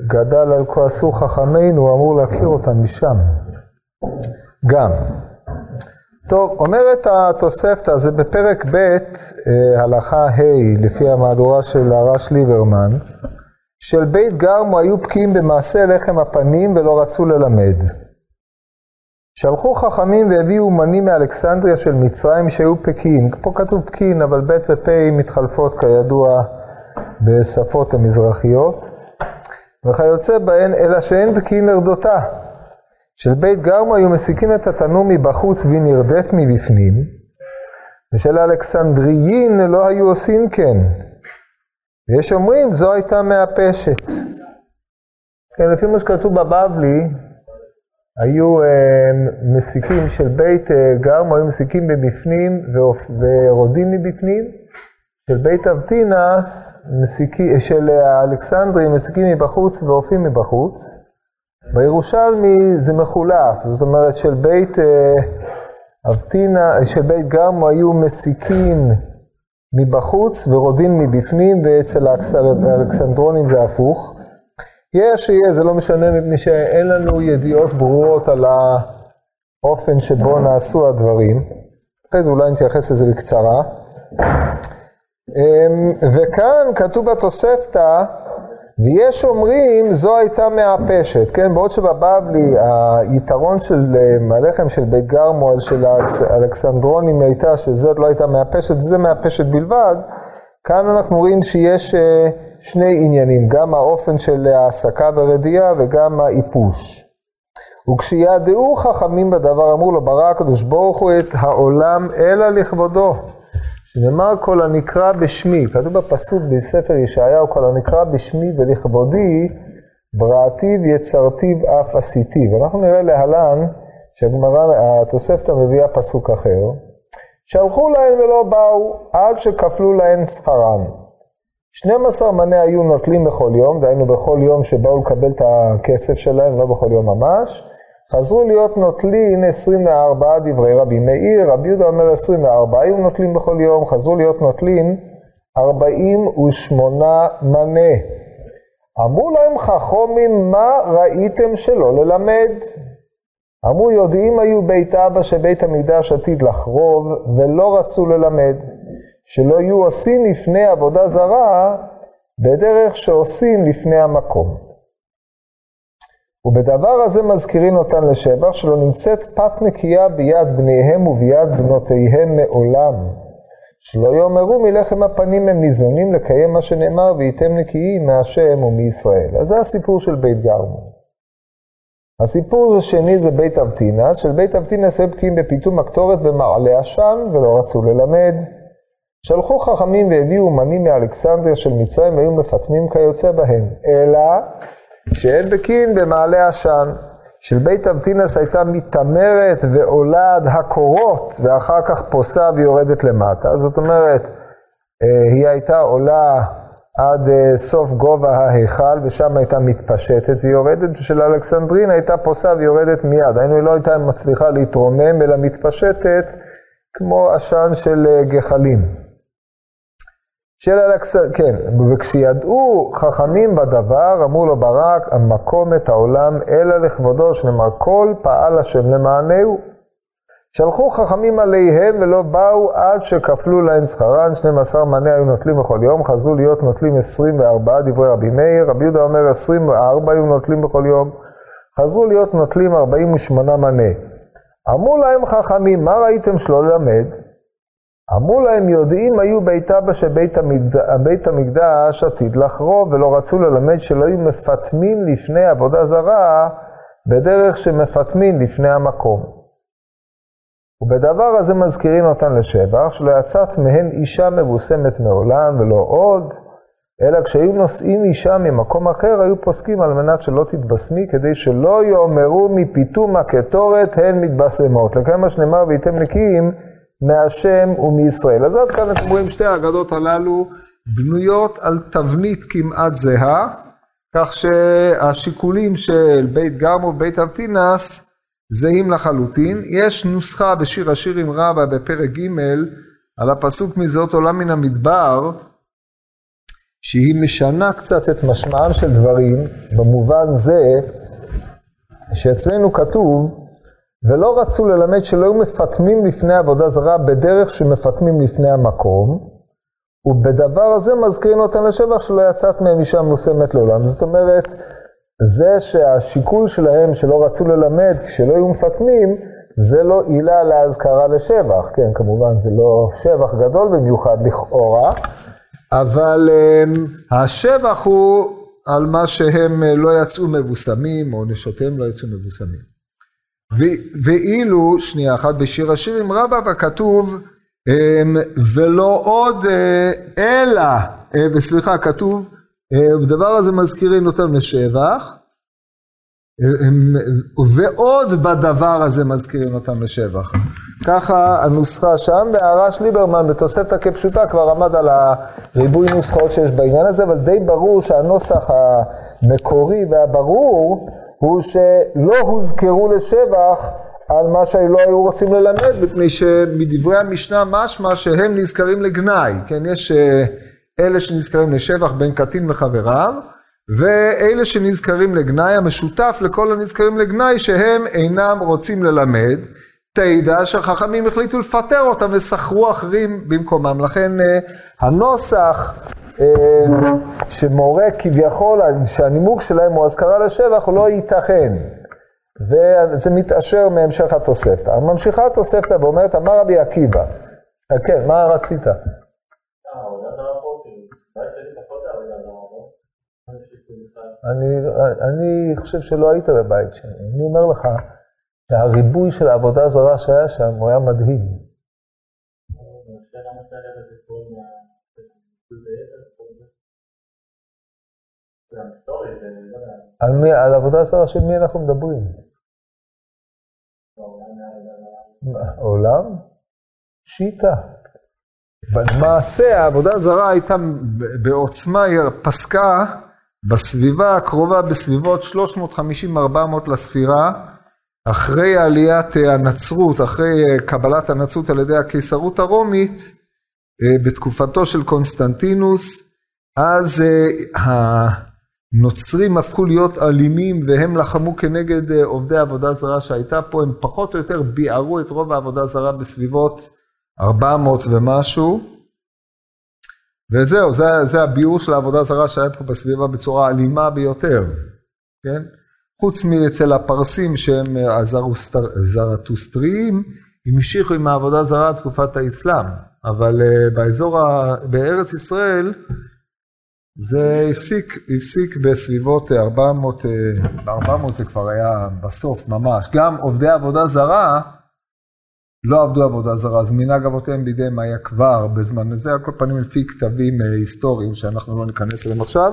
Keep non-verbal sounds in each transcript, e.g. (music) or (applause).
שגדל על כועסו חכמינו, אמור להכיר אותם משם. גם. טוב, אומרת התוספתא, זה בפרק ב', אה, הלכה ה', לפי המהדורה של הרש ליברמן, של בית גרמו היו בקיאים במעשה לחם הפנים ולא רצו ללמד. שלחו חכמים והביאו אומנים מאלכסנדריה של מצרים שהיו פקיעין. פה כתוב פקיעין, אבל ב' ופ' מתחלפות כידוע בשפות המזרחיות. וכיוצא בהן, אלא שאין פקיעין לרדותה. של בית גרמו היו מסיקים את התנור מבחוץ והיא נרדית מבפנים, ושל אלכסנדריין לא היו עושים כן. ויש אומרים, זו הייתה מהפשת. כן, לפי מה שכתוב בבבלי, היו אה, מסיקים של בית אה, גרמו, היו מסיקים מבפנים ורודים מבפנים. של בית אבטינס, מסיקי, של אלכסנדרי, מסיקים מבחוץ ואופים מבחוץ. בירושלמי זה מחולף, זאת אומרת של בית אה, אבטינה, של בית גרמו היו מסיקין מבחוץ ורודין מבפנים, ואצל האלכסנדרונים זה הפוך. יהיה שיהיה, זה לא משנה מפני שאין לנו ידיעות ברורות על האופן שבו נעשו הדברים. אחרי זה אולי נתייחס לזה בקצרה. אמ, וכאן כתוב בתוספתא, ויש אומרים זו הייתה מהפשת, כן? בעוד שבבבלי היתרון של אה, הלחם של בית גרמו על של האלכסנדרונים הייתה שזאת לא הייתה מהפשת, זה מהפשת בלבד, כאן אנחנו רואים שיש אה, שני עניינים, גם האופן של העסקה ורדיעה וגם האיפוש. וכשידעו חכמים בדבר אמרו לו ברא הקדוש ברוך הוא את העולם אלא לכבודו. שנאמר כל הנקרא בשמי, כתוב בפסוק בספר ישעיהו, כל הנקרא בשמי ולכבודי, בראתיו יצרתיו אף עשיתיו. אנחנו נראה להלן שהגמרא, התוספתא מביאה פסוק אחר, שלחו להם ולא באו עד שכפלו להם שכרם. 12 מנה היו נוטלים בכל יום, דהיינו בכל יום שבאו לקבל את הכסף שלהם, לא בכל יום ממש. חזרו להיות נוטלין 24 דברי רבי מאיר, רבי יהודה אומר 24 היו נוטלים בכל יום, חזרו להיות נוטלין 48 מנה. אמרו להם חכומים, מה ראיתם שלא ללמד? אמרו, יודעים היו בית אבא שבית המקדש עתיד לחרוב, ולא רצו ללמד. שלא יהיו עושים לפני עבודה זרה, בדרך שעושים לפני המקום. ובדבר הזה מזכירים אותן לשבח, שלא נמצאת פת נקייה ביד בניהם וביד בנותיהם מעולם. שלא יאמרו מלחם הפנים הם ניזונים לקיים מה שנאמר, והייתם נקיים מהשם ומישראל. אז זה הסיפור של בית גרמו. הסיפור השני זה בית אבטינס, של בית אבטינס היו בקיאים בפיתום הקטורת במעלה עשן, ולא רצו ללמד. שלחו חכמים והביאו אומנים מאלכסנדריה של מצרים, והיו מפטמים כיוצא בהם. אלא שאין בקין במעלה עשן. של בית אבטינס הייתה מתעמרת ועולה הקורות, ואחר כך פוסה ויורדת למטה. זאת אומרת, אה, היא הייתה עולה עד אה, סוף גובה ההיכל, ושם הייתה מתפשטת ויורדת, ושל אלכסנדרין הייתה פוסה ויורדת מיד. היינו, היא לא הייתה מצליחה להתרומם, אלא מתפשטת כמו עשן של אה, גחלים. של אלכסנדר, כן, וכשידעו חכמים בדבר, אמרו לו ברק, המקום את העולם אלא לכבודו, שנאמר כל פעל השם למענהו. שלחו חכמים עליהם ולא באו עד שכפלו להם שכרן, 12 מנה היו נוטלים בכל יום, חזרו להיות נוטלים 24 דברי רבי מאיר, רבי יהודה אומר 24 היו נוטלים בכל יום, חזרו להיות נוטלים 48 מנה. אמרו להם חכמים, מה ראיתם שלא ללמד? אמרו להם, יודעים היו בית אבא שבית המקד... המקדש עתיד לחרוב, ולא רצו ללמד שלא היו מפטמים לפני עבודה זרה, בדרך שמפטמים לפני המקום. ובדבר הזה מזכירים אותן לשבח, שלא יצאת מהן אישה מבוסמת מעולם ולא עוד, אלא כשהיו נושאים אישה ממקום אחר, היו פוסקים על מנת שלא תתבשמי, כדי שלא יאמרו מפיתום הקטורת הן מתבשמות. לקיים מה שנאמר, והייתם נקיים, מהשם ומישראל. אז עד כאן אתם רואים שתי האגדות הללו בנויות על תבנית כמעט זהה, כך שהשיקולים של בית גרמו ובית אבטינס זהים לחלוטין. יש נוסחה בשיר השירים רבה בפרק ג' על הפסוק מזאת עולם מן המדבר, שהיא משנה קצת את משמעם של דברים, במובן זה שאצלנו כתוב, ולא רצו ללמד שלא היו מפטמים לפני עבודה זרה בדרך שמפטמים לפני המקום, ובדבר הזה מזכירים אותם לשבח שלא יצאת מהם אישה מושמת לעולם. זאת אומרת, זה שהשיקול שלהם שלא רצו ללמד כשלא היו מפטמים, זה לא עילה להזכרה לשבח. כן, כמובן זה לא שבח גדול במיוחד לכאורה, אבל um, השבח הוא על מה שהם לא יצאו מבוסמים, או נשותיהם לא יצאו מבוסמים. ואילו, שנייה אחת, בשיר השירים רבה כתוב, אמ, ולא עוד אה, אלא, אה, סליחה, כתוב, אה, הזה מזכירים אותם לשבח, ועוד בדבר הזה מזכירים אותם לשבח. ככה הנוסחה שם, והרש ליברמן בתוספתא כפשוטה כבר עמד על הריבוי נוסחאות שיש בעניין הזה, אבל די ברור שהנוסח המקורי והברור הוא שלא הוזכרו לשבח על מה שלא היו רוצים ללמד, מפני שמדברי המשנה משמע שהם נזכרים לגנאי, כן, יש אה, אלה שנזכרים לשבח בין קטין וחבריו, ואלה שנזכרים לגנאי, המשותף לכל הנזכרים לגנאי, שהם אינם רוצים ללמד, תדע שהחכמים החליטו לפטר אותם ושכרו אחרים במקומם. לכן אה, הנוסח שמורה כביכול שהנימוק שלהם הוא אזכרה לשבח הוא לא ייתכן. וזה מתעשר מהמשך התוספתא. ממשיכה התוספתא ואומרת, אמר רבי עקיבא, כן, מה רצית? אני, אני חושב שלא היית בבית שלי. אני אומר לך שהריבוי של העבודה הזרה שהיה שם, הוא היה מדהים. על, מי, על עבודה זרה של מי אנחנו מדברים? עולם? שיטה. במעשה העבודה הזרה הייתה בעוצמה, היא פסקה בסביבה הקרובה בסביבות 350-400 לספירה, אחרי עליית הנצרות, אחרי קבלת הנצרות על ידי הקיסרות הרומית, אה, בתקופתו של קונסטנטינוס, אז אה, הנוצרים הפכו להיות אלימים והם לחמו כנגד אה, עובדי עבודה זרה שהייתה פה, הם פחות או יותר ביערו את רוב העבודה זרה בסביבות 400 ומשהו. וזהו, זה, זה הביאור של העבודה זרה שהיה פה בסביבה בצורה אלימה ביותר, כן? חוץ מאצל הפרסים שהם אה, הזרטוסטריים, המשיכו עם העבודה זרה תקופת האסלאם, אבל uh, באזור. בארץ ישראל, זה הפסיק, הפסיק בסביבות 400, ב-400 זה כבר היה בסוף ממש. גם עובדי עבודה זרה לא עבדו עבודה זרה, אז מנהג אבותיהם בידיהם היה כבר בזמן הזה, על כל פנים לפי כתבים אה, היסטוריים שאנחנו לא ניכנס אליהם עכשיו,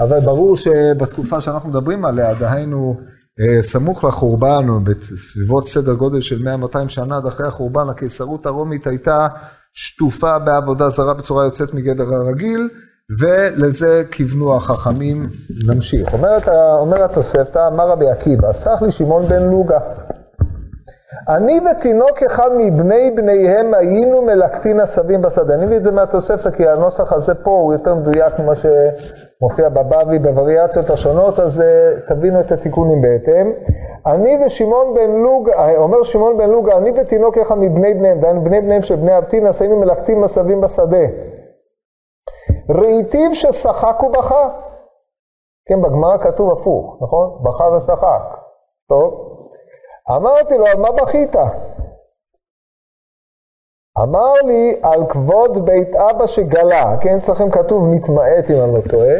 אבל ברור שבתקופה שאנחנו מדברים עליה, דהיינו אה, סמוך לחורבן, בסביבות סדר גודל של 100-200 שנה עד אחרי החורבן, הקיסרות הרומית הייתה שטופה בעבודה זרה בצורה יוצאת מגדר הרגיל, ולזה כיוונו החכמים. נמשיך. אומרת, אומר התוספתא, אמר רבי עקיבא, סח לי שמעון בן לוגה. אני ותינוק אחד מבני בניהם היינו מלקטין עשבים בשדה. אני מביא את זה מהתוספתא, כי הנוסח הזה פה הוא יותר מדויק ממה שמופיע בבבלי בווריאציות השונות, אז uh, תבינו את התיקונים בהתאם. אני ושמעון בן לוג, אומר שמעון בן לוג, אני ותינוק אחד מבני בניהם, דהיינו בני בניהם של בני אבטינס, היינו מלקטין עשבים בשדה. ראיתיו ששחק ובכה. כן, בגמרא כתוב הפוך, נכון? בכה ושחק. טוב. אמרתי לו, על מה בכית? אמר לי, על כבוד בית אבא שגלה, כן, אצלכם כתוב נתמעט אם אני לא טועה,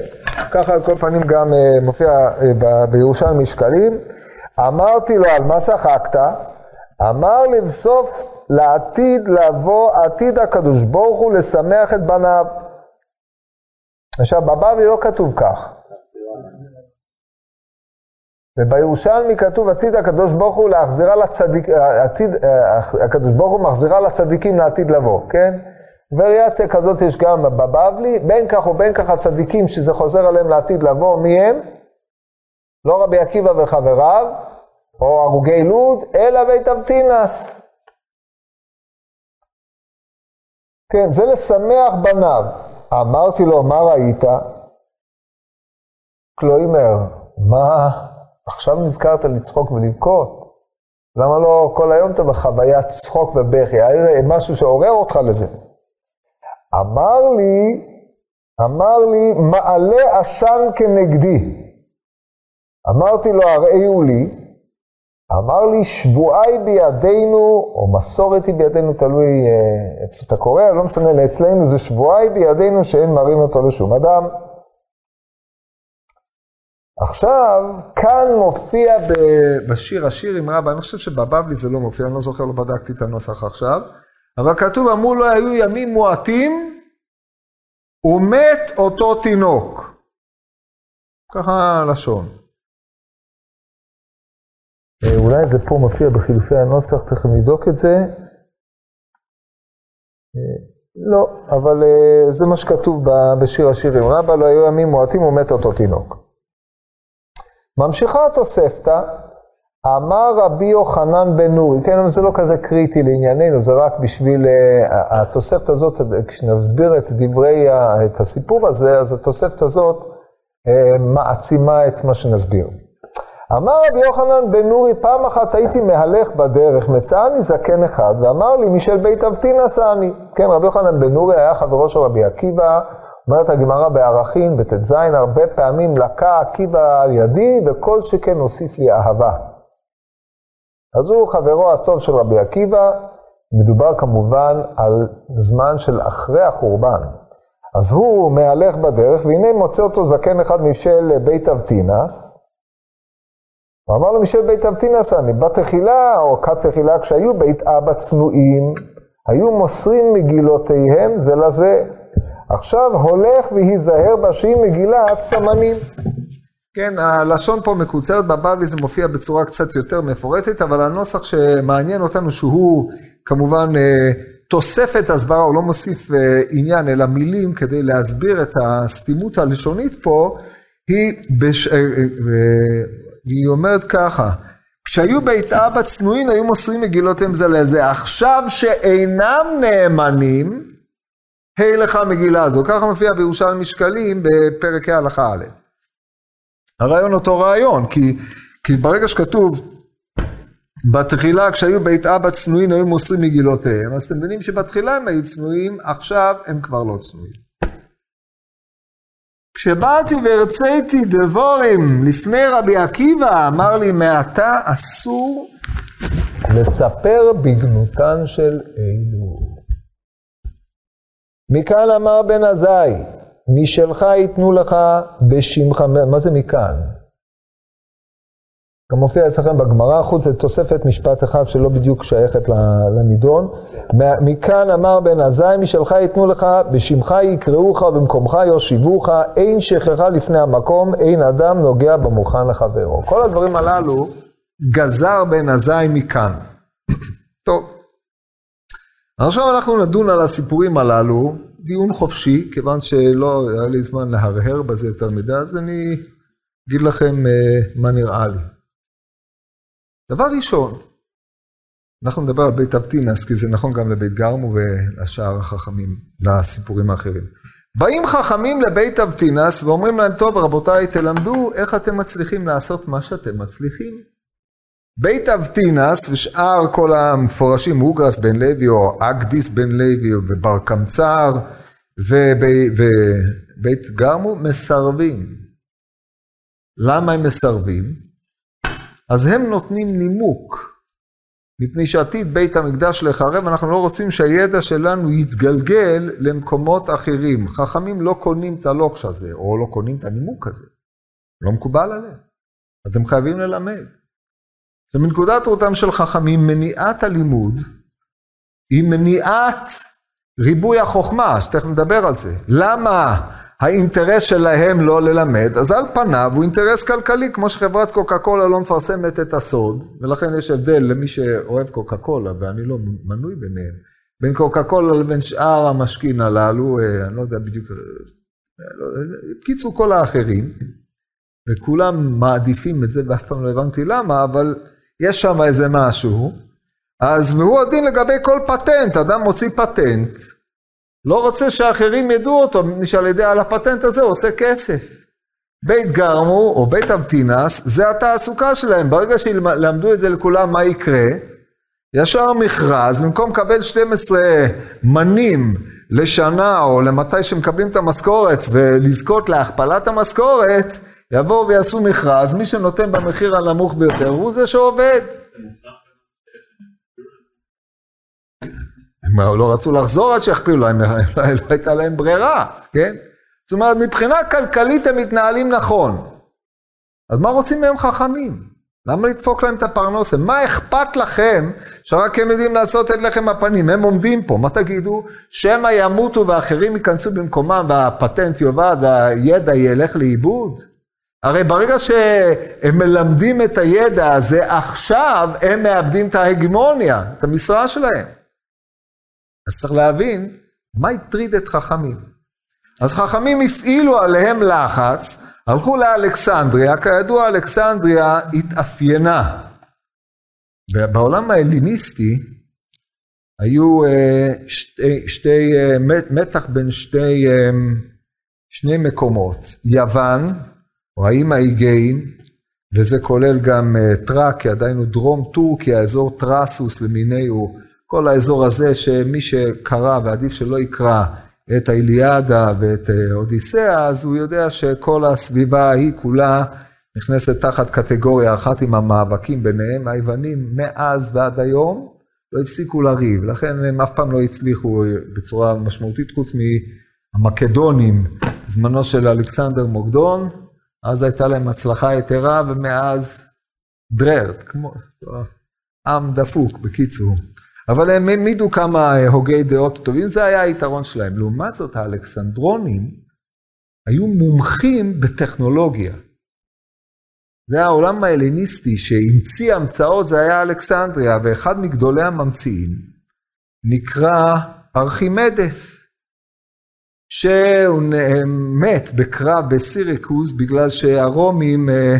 ככה על כל פנים גם uh, מופיע uh, בירושלמי שקלים. אמרתי לו, על מה שחקת? אמר לבסוף לעתיד לבוא, עתיד הקדוש ברוך הוא לשמח את בניו. עכשיו, בבבלי לא כתוב כך. ובירושלמי כתוב עתיד הקדוש ברוך הוא להחזירה לצדיק, עתיד, הקדוש ברוך הוא מחזירה לצדיקים לעתיד לבוא, כן? וריאציה כזאת יש גם בבבלי, בין כך ובין כך הצדיקים שזה חוזר עליהם לעתיד לבוא, מי הם? לא רבי עקיבא וחבריו, או הרוגי לוד, אלא בית אבטינס. כן, זה לשמח בניו. אמרתי לו, מה ראית? קלוימר, מה, עכשיו נזכרת לצחוק ולבכות? למה לא כל היום אתה בחוויית צחוק ובכי? היה משהו שעורר אותך לזה. אמר לי, אמר לי, מעלה עשן כנגדי. אמרתי לו, הראיהו לי. אמר לי, שבועי בידינו, או מסורת היא בידינו, תלוי אה, איפה אתה קורא, לא משנה, אצלנו זה שבועי בידינו שאין מראים אותו לשום אדם. עכשיו, כאן מופיע בשיר, השיר עם רבא, אני חושב שבבבלי זה לא מופיע, אני לא זוכר, לא בדקתי את הנוסח עכשיו, אבל כתוב, אמרו לו, היו ימים מועטים, ומת אותו תינוק. ככה הלשון. אה, אולי זה פה מופיע בחילופי הנוסח, תכף נבדוק את זה. אה, לא, אבל אה, זה מה שכתוב בשיר השירים. רבא לא היו ימים מועטים ומת אותו תינוק. ממשיכה התוספתא, אמר רבי יוחנן בן נורי, כן, זה לא כזה קריטי לענייננו, זה רק בשביל, התוספתא הזאת, כשנסביר את דברי, את הסיפור הזה, אז התוספתא הזאת מעצימה את מה שנסביר. אמר רבי יוחנן בן נורי, פעם אחת הייתי מהלך בדרך, מצאני זקן אחד, ואמר לי, משל בית אבתי נשאני. כן, רבי יוחנן בן נורי היה חברו של רבי עקיבא, אומרת הגמרא בערכין, בט"ז, הרבה פעמים לקה עקיבא על ידי, וכל שכן הוסיף לי אהבה. אז הוא חברו הטוב של רבי עקיבא, מדובר כמובן על זמן של אחרי החורבן. אז הוא מהלך בדרך, והנה מוצא אותו זקן אחד משל בית אבטינס, הוא אמר לו משל בית אבטינס אני, בתחילה או כת תחילה, כשהיו בית אבא צנועים, היו מוסרים מגילותיהם זה לזה. עכשיו הולך והיזהר בשהיא מגילת סמנים. כן, הלשון פה מקוצרת, בבבלי זה מופיע בצורה קצת יותר מפורטת, אבל הנוסח שמעניין אותנו שהוא כמובן אה, תוספת הסברה, הוא לא מוסיף אה, עניין אלא מילים כדי להסביר את הסתימות הלשונית פה, היא בש... והיא אומרת ככה, כשהיו בית אבא צנועים היו מוסרים מגילותיהם זה לזה, עכשיו שאינם נאמנים, היי לך מגילה הזו. ככה מופיע בירושלים משקלים בפרק ה' הלכה א'. הרעיון אותו רעיון, כי, כי ברגע שכתוב בתחילה כשהיו בית אבא צנועים היו מוסרים מגילותיהם, אז אתם מבינים שבתחילה הם היו צנועים, עכשיו הם כבר לא צנועים. כשבאתי והרציתי דבורים לפני רבי עקיבא, אמר לי, מעתה אסור לספר בגנותן של אלו. מכאן אמר בן עזאי, משלך ייתנו לך בשמך, מה זה מכאן? גם מופיע אצלכם בגמרא, חוץ לתוספת משפט אחד שלא בדיוק שייכת לנידון. מכאן אמר בן עזאי, משלך ייתנו לך, בשמך יקראוך ובמקומך יושיבוך, אין שכחה לפני המקום, אין אדם נוגע במוכן לחברו. כל הדברים הללו גזר בן עזאי מכאן. (coughs) טוב. עכשיו אנחנו נדון על הסיפורים הללו, דיון חופשי, כיוון שלא היה לי זמן להרהר בזה יותר מדי, אז אני אגיד לכם uh, מה נראה לי. דבר ראשון, אנחנו נדבר על בית אבטינס, כי זה נכון גם לבית גרמו ולשאר החכמים, לסיפורים האחרים. באים חכמים לבית אבטינס ואומרים להם, טוב רבותיי, תלמדו איך אתם מצליחים לעשות מה שאתם מצליחים. בית אבטינס ושאר כל המפורשים, אוגרס בן לוי או אגדיס בן לוי ובר קמצר ובית גרמו, מסרבים. למה הם מסרבים? אז הם נותנים נימוק, מפני שעתיד בית המקדש לחרב, אנחנו לא רוצים שהידע שלנו יתגלגל למקומות אחרים. חכמים לא קונים את הלוקש הזה, או לא קונים את הנימוק הזה. לא מקובל עליהם. אתם חייבים ללמד. ומנקודת ראותם של חכמים, מניעת הלימוד היא מניעת ריבוי החוכמה, שתכף נדבר על זה. למה האינטרס שלהם לא ללמד, אז על פניו הוא אינטרס כלכלי, כמו שחברת קוקה קולה לא מפרסמת את הסוד, ולכן יש הבדל למי שאוהב קוקה קולה, ואני לא מנוי ביניהם, בין קוקה קולה לבין שאר המשקין הללו, אה, אני לא יודע בדיוק, בקיצור כל האחרים, וכולם מעדיפים את זה, ואף פעם לא הבנתי למה, אבל יש שם איזה משהו, אז והוא הדין לגבי כל פטנט, אדם מוציא פטנט, לא רוצה שאחרים ידעו אותו, שעל ידי, על הפטנט הזה הוא עושה כסף. בית גרמו או בית אבטינס, זה התעסוקה שלהם. ברגע שילמדו את זה לכולם, מה יקרה? ישר מכרז, במקום לקבל 12 מנים לשנה או למתי שמקבלים את המשכורת ולזכות להכפלת המשכורת, יבואו ויעשו מכרז, מי שנותן במחיר הנמוך ביותר הוא זה שעובד. הם לא רצו לחזור עד שיכפילו להם, לא הייתה להם ברירה, כן? זאת אומרת, מבחינה כלכלית הם מתנהלים נכון. אז מה רוצים מהם חכמים? למה לדפוק להם את הפרנסה? מה אכפת לכם שרק הם יודעים לעשות את לחם הפנים? הם עומדים פה, מה תגידו? שמא ימותו ואחרים ייכנסו במקומם והפטנט יאבד והידע ילך לאיבוד? הרי ברגע שהם מלמדים את הידע הזה, עכשיו הם מאבדים את ההגמוניה, את המשרה שלהם. אז צריך להבין מה הטריד את חכמים. אז חכמים הפעילו עליהם לחץ, הלכו לאלכסנדריה, כידוע אלכסנדריה התאפיינה. בעולם ההליניסטי היו אה, שתי, שתי אה, מתח בין שתי, אה, שני מקומות, יוון, או האיים האיגאים, וזה כולל גם טראקיה, דהיינו דרום טורקיה, אזור טרסוס למיניהו, כל האזור הזה שמי שקרא ועדיף שלא יקרא את האיליאדה ואת אודיסאה, אז הוא יודע שכל הסביבה היא כולה נכנסת תחת קטגוריה אחת עם המאבקים ביניהם. היוונים מאז ועד היום לא הפסיקו לריב, לכן הם אף פעם לא הצליחו בצורה משמעותית חוץ מהמקדונים, זמנו של אלכסנדר מוקדון, אז הייתה להם הצלחה יתרה ומאז דררט, כמו עם דפוק בקיצור. אבל הם העמידו כמה הוגי דעות טובים, זה היה היתרון שלהם. לעומת זאת, האלכסנדרונים היו מומחים בטכנולוגיה. זה העולם ההלניסטי שהמציא המצאות, זה היה אלכסנדריה, ואחד מגדולי הממציאים נקרא ארכימדס, שהוא מת בקרב בסיריקוס בגלל שהרומים אה,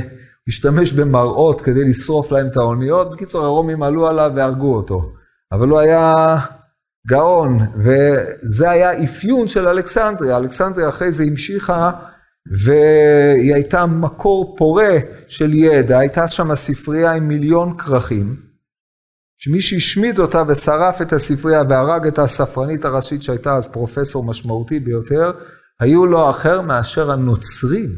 השתמש במראות כדי לשרוף להם את האוניות. בקיצור, הרומים עלו עליו והרגו אותו. אבל הוא היה גאון, וזה היה אפיון של אלכסנדריה. אלכסנדריה אחרי זה המשיכה, והיא הייתה מקור פורה של ידע, הייתה שם ספרייה עם מיליון כרכים, שמי שהשמיד אותה ושרף את הספרייה והרג את הספרנית הראשית שהייתה אז פרופסור משמעותי ביותר, היו לא אחר מאשר הנוצרים,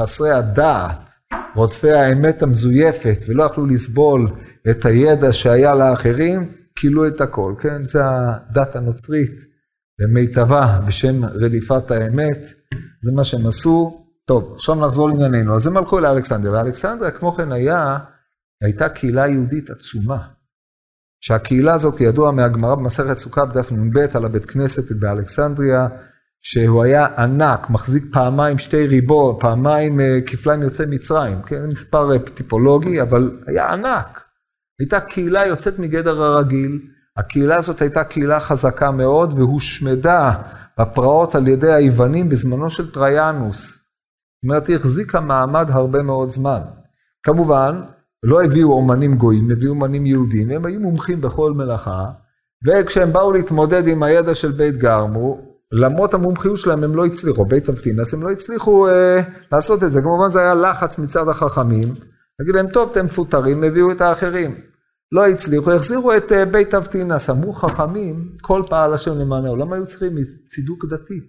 חסרי הדעת, רודפי האמת המזויפת, ולא יכלו לסבול את הידע שהיה לאחרים, כילו את הכל, כן? זה הדת הנוצרית במיטבה בשם רדיפת האמת, זה מה שהם עשו. טוב, עכשיו נחזור לענייננו. אז הם הלכו לאלכסנדריה, ואלכסנדריה כמו כן היה, הייתה קהילה יהודית עצומה. שהקהילה הזאת, כידוע מהגמרא במסכת סוכה בדף נ"ב על הבית כנסת באלכסנדריה, שהוא היה ענק, מחזיק פעמיים שתי ריבו, פעמיים אה, כפליים יוצאי מצרים, כן, מספר אה, טיפולוגי, אבל היה ענק. הייתה קהילה יוצאת מגדר הרגיל, הקהילה הזאת הייתה קהילה חזקה מאוד והושמדה בפרעות על ידי היוונים בזמנו של טריאנוס. זאת אומרת, היא החזיקה מעמד הרבה מאוד זמן. כמובן, לא הביאו אומנים גויים, הביאו אומנים יהודים, הם היו מומחים בכל מלאכה, וכשהם באו להתמודד עם הידע של בית גרמו, למרות המומחיות שלהם הם לא הצליחו, בית אבטינס, הם לא הצליחו אה, לעשות את זה. כמובן זה היה לחץ מצד החכמים, להגיד להם, טוב, אתם מפוטרים, הביאו את האחרים. לא הצליחו, החזירו את אה, בית אבטינס, אמרו חכמים, כל פעל השם למענהו. למה היו צריכים צידוק דתי?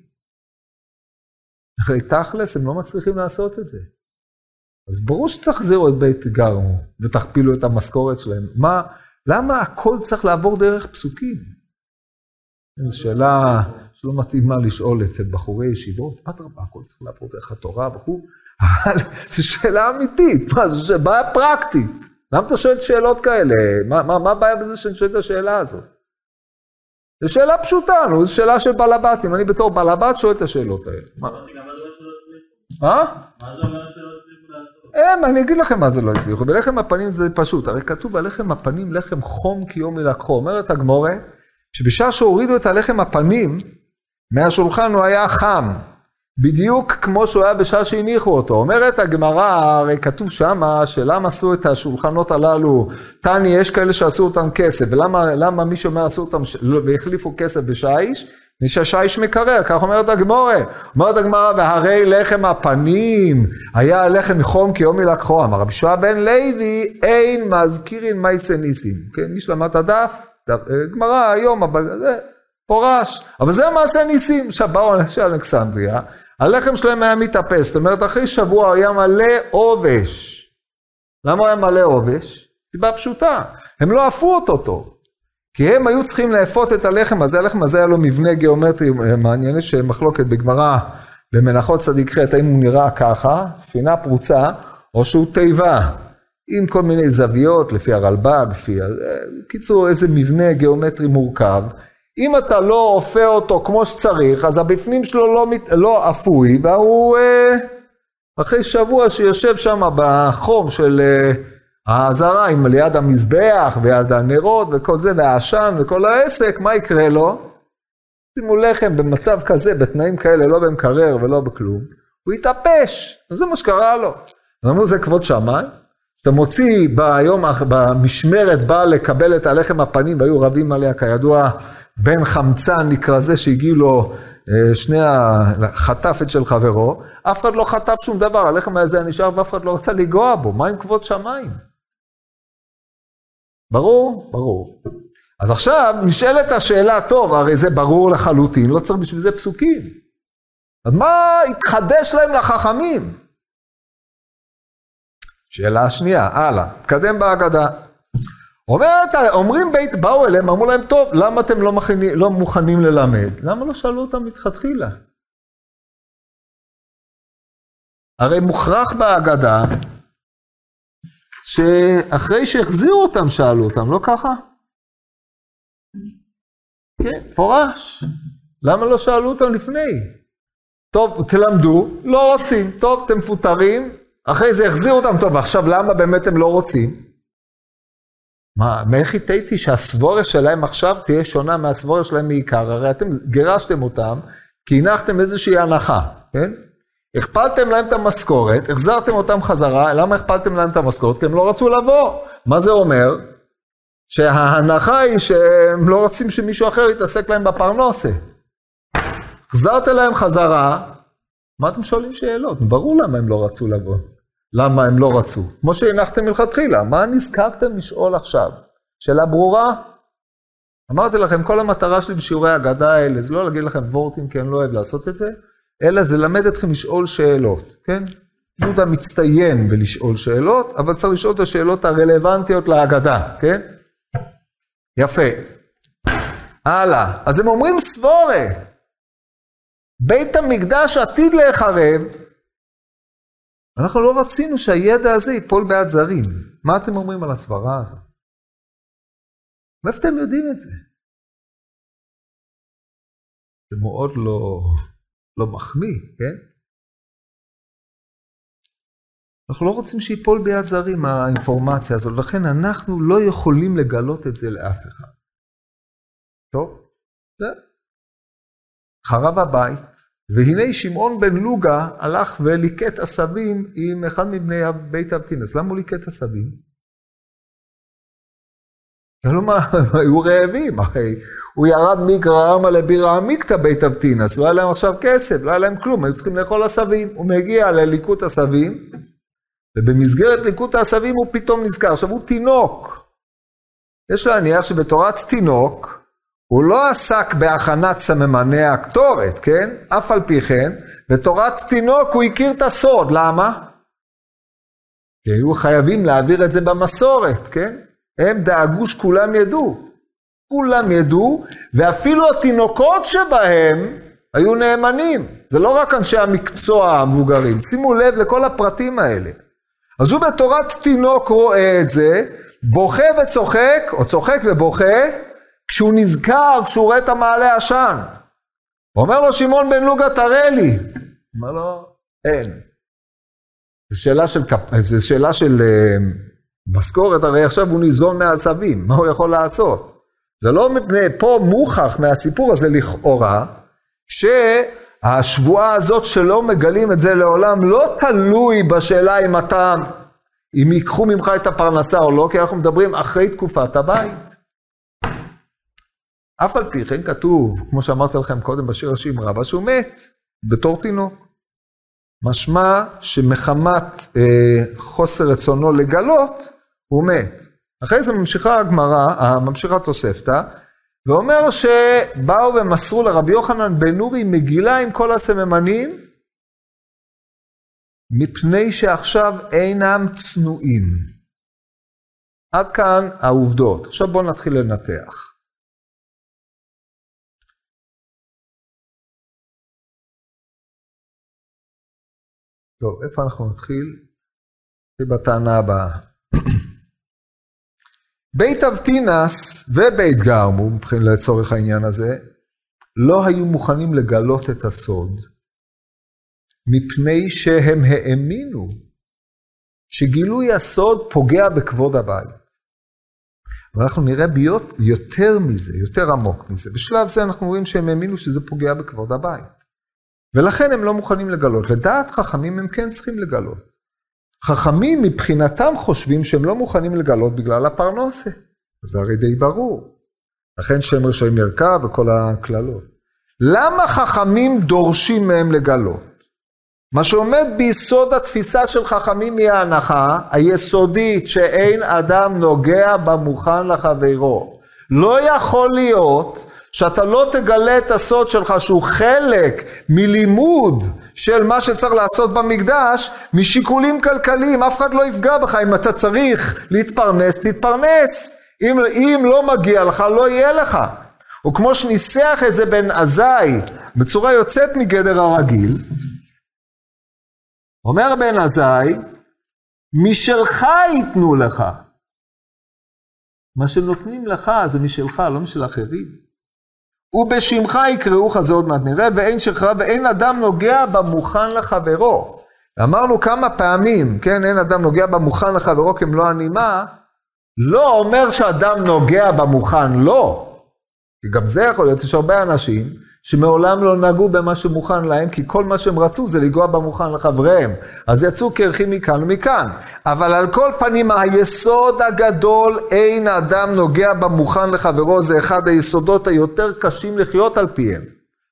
הרי תכלס, הם לא מצליחים לעשות את זה. אז ברור שתחזירו את בית גרמו ותכפילו את המשכורת שלהם. מה, למה הכל צריך לעבור דרך פסוקים? זו שאלה שלא מתאימה לשאול אצל בחורי ישיבות, אדרבה, הכל צריך לעבור דרך התורה וכו', אבל (laughs) זו שאלה אמיתית, מה, זו בעיה פרקטית. למה אתה שואל שאלות כאלה? מה, מה, מה הבעיה בזה שאני שואל את השאלה הזאת? זו שאלה פשוטה, נו, זו שאלה של בלבטים, אני בתור בלבט שואל את השאלות האלה. מה? מה זה אומר שלא הצליחו לעשות? הם, אני אגיד לכם מה זה לא הצליחו. בלחם הפנים זה פשוט, הרי כתוב על לחם הפנים לחם חום כיום מלקחו. אומרת הגמורה, שבשעה שהורידו את הלחם הפנים, מהשולחן הוא היה חם. בדיוק כמו שהוא היה בשעה שהניחו אותו. אומרת הגמרא, הרי כתוב שמה, שלמה עשו את השולחנות הללו, תני, יש כאלה שעשו אותם כסף, ולמה מי שאומר עשו אותם, והחליפו כסף בשיש? מי שהשיש מקרר, כך אומרת הגמורה. אומרת הגמרא, והרי לחם הפנים היה לחם חום כי יום ילקחו. אמר רבי שועה בן לוי, אין מזכירין מייסה ניסים. כן, מי שלמד את הדף, אה, גמרא היום, זה פורש. אבל זה מעשה ניסים. עכשיו באו אנשי אלכסנדריה, הלחם שלהם היה מתאפס, זאת אומרת, אחרי שבוע היה מלא עובש. למה הוא היה מלא עובש? סיבה פשוטה, הם לא עפו אותו טוב. כי הם היו צריכים לאפות את הלחם הזה, הלחם הזה היה לו מבנה גיאומטרי מעניין, יש מחלוקת בגמרא במנחות צדיק ח', האם הוא נראה ככה, ספינה פרוצה, או שהוא תיבה, עם כל מיני זוויות, לפי הרלב"ג, לפי... בקיצור, איזה מבנה גיאומטרי מורכב. אם אתה לא אופה אותו כמו שצריך, אז הבפנים שלו לא, לא אפוי, והוא אה, אחרי שבוע שיושב שם בחום של... אה, האזהרה עם ליד המזבח ויד הנרות וכל זה והעשן וכל העסק, מה יקרה לו? שימו לחם במצב כזה, בתנאים כאלה, לא במקרר ולא בכלום, הוא יתאפש, וזה מה שקרה לו. אמרו זה כבוד שמיים, אתה מוציא ביום, במשמרת, בא לקבל את הלחם הפנים והיו רבים עליה, כידוע, בן חמצן נקרא זה שהגיעו לו אה, שני החטף את של חברו, אף אחד לא חטף שום דבר, הלחם הזה נשאר ואף אחד לא רצה לגוע בו, מה עם כבוד שמיים? ברור? ברור. אז עכשיו נשאלת השאלה, טוב, הרי זה ברור לחלוטין, לא צריך בשביל זה פסוקים. אז מה התחדש להם לחכמים? שאלה שנייה, הלאה, תקדם בהגדה. אומרת, אומרים בית, באו אליהם, אמרו להם, טוב, למה אתם לא, מכני, לא מוכנים ללמד? למה לא שאלו אותם מלכתחילה? הרי מוכרח בהגדה שאחרי שהחזירו אותם שאלו אותם, לא ככה? כן, פורש. למה לא שאלו אותם לפני? טוב, תלמדו, לא רוצים. טוב, אתם מפוטרים, אחרי זה החזירו אותם. טוב, עכשיו למה באמת הם לא רוצים? מה, מאיך התהיתי שהסבורה שלהם עכשיו תהיה שונה מהסבורה שלהם מעיקר? הרי אתם גירשתם אותם, כי הנחתם איזושהי הנחה, כן? הכפלתם להם את המשכורת, החזרתם אותם חזרה, למה הכפלתם להם את המשכורת? כי הם לא רצו לבוא. מה זה אומר? שההנחה היא שהם לא רוצים שמישהו אחר יתעסק להם בפרנוסה. החזרת להם חזרה, מה אתם שואלים שאלות? ברור למה הם לא רצו לבוא. למה הם לא רצו? כמו שהנחתם מלכתחילה, מה נזכרתם לשאול עכשיו? שאלה ברורה? אמרתי לכם, כל המטרה שלי בשיעורי האגדה האלה זה לא להגיד לכם וורטים כי אני לא אוהב לעשות את זה, אלא זה למד אתכם לשאול שאלות, כן? יהודה מצטיין בלשאול שאלות, אבל צריך לשאול את השאלות הרלוונטיות להגדה, כן? יפה. הלאה. אז הם אומרים סבורה. בית המקדש עתיד להיחרב. אנחנו לא רצינו שהידע הזה ייפול ביד זרים. מה אתם אומרים על הסברה הזאת? מאיפה אתם יודעים את זה? זה מאוד לא... לא מחמיא, כן? אנחנו לא רוצים שיפול ביד זרים האינפורמציה הזאת, לכן אנחנו לא יכולים לגלות את זה לאף אחד. טוב, זה. חרב הבית, והנה שמעון בן לוגה הלך וליקט עשבים עם אחד מבני בית אבטינס. למה הוא ליקט עשבים? כלומר, הם היו רעבים, הרי הוא ירד מגררמה לבירה עמיקתא בית אבטינס, לא היה להם עכשיו כסף, לא היה להם כלום, היו צריכים לאכול עשבים. הוא מגיע לליקוט עשבים, ובמסגרת ליקוט העשבים הוא פתאום נזכר. עכשיו, הוא תינוק. יש להניח שבתורת תינוק, הוא לא עסק בהכנת סממני הקטורת, כן? אף על פי כן, בתורת תינוק הוא הכיר את הסוד, למה? כי היו חייבים להעביר את זה במסורת, כן? הם דאגו שכולם ידעו. כולם ידעו, ואפילו התינוקות שבהם היו נאמנים. זה לא רק אנשי המקצוע המבוגרים, שימו לב לכל הפרטים האלה. אז הוא בתורת תינוק רואה את זה, בוכה וצוחק, או צוחק ובוכה, כשהוא נזכר, כשהוא רואה את המעלה עשן. אומר לו שמעון בן לוגה, תראה לי. אומר לו, אין. זו שאלה של, זו שאלה של uh, משכורת, הרי עכשיו הוא ניזון מהעשבים, מה הוא יכול לעשות? זה לא מפני, פה מוכח מהסיפור הזה לכאורה, שהשבועה הזאת שלא מגלים את זה לעולם לא תלוי בשאלה אם אתה, אם ייקחו ממך את הפרנסה או לא, כי אנחנו מדברים אחרי תקופת הבית. אף על פי כן כתוב, כמו שאמרתי לכם קודם בשיר השיר רבה, שהוא מת בתור תינוק. משמע שמחמת אה, חוסר רצונו לגלות, הוא מת. אחרי זה ממשיכה הגמרא, ממשיכה תוספתא, ואומר שבאו ומסרו לרבי יוחנן בן נורי מגילה עם כל הסממנים, מפני שעכשיו אינם צנועים. עד כאן העובדות. עכשיו בואו נתחיל לנתח. טוב, איפה אנחנו נתחיל? נתחיל בטענה הבאה. (clears throat) בית אבטינס ובית גרמו, מבחינת לצורך העניין הזה, לא היו מוכנים לגלות את הסוד, מפני שהם האמינו שגילוי הסוד פוגע בכבוד הבית. אבל אנחנו נראה ביות יותר מזה, יותר עמוק מזה. בשלב זה אנחנו רואים שהם האמינו שזה פוגע בכבוד הבית. ולכן הם לא מוכנים לגלות. לדעת חכמים הם כן צריכים לגלות. חכמים מבחינתם חושבים שהם לא מוכנים לגלות בגלל הפרנוסה. זה הרי די ברור. לכן שם רשעים ירקה וכל הקללות. למה חכמים דורשים מהם לגלות? מה שעומד ביסוד התפיסה של חכמים היא ההנחה היסודית שאין אדם נוגע במוכן לחברו. לא יכול להיות שאתה לא תגלה את הסוד שלך שהוא חלק מלימוד של מה שצריך לעשות במקדש משיקולים כלכליים, אף אחד לא יפגע בך, אם אתה צריך להתפרנס, תתפרנס, אם, אם לא מגיע לך, לא יהיה לך. או כמו שניסח את זה בן עזאי בצורה יוצאת מגדר הרגיל, אומר בן עזאי, משלך ייתנו לך. מה שנותנים לך זה משלך, לא משל אחרים. ובשמך יקראוך, זה עוד מעט נראה, ואין שלך, ואין אדם נוגע במוכן לחברו. אמרנו כמה פעמים, כן, אין אדם נוגע במוכן לחברו כמלוא הנימה, לא אומר שאדם נוגע במוכן, לא. כי גם זה יכול להיות, יש הרבה אנשים שמעולם לא נגעו במה שמוכן להם, כי כל מה שהם רצו זה לגוע במוכן לחבריהם. אז יצאו קרחים מכאן ומכאן. אבל על כל פנים, היסוד הגדול, אין האדם נוגע במוכן לחברו, זה אחד היסודות היותר קשים לחיות על פיהם.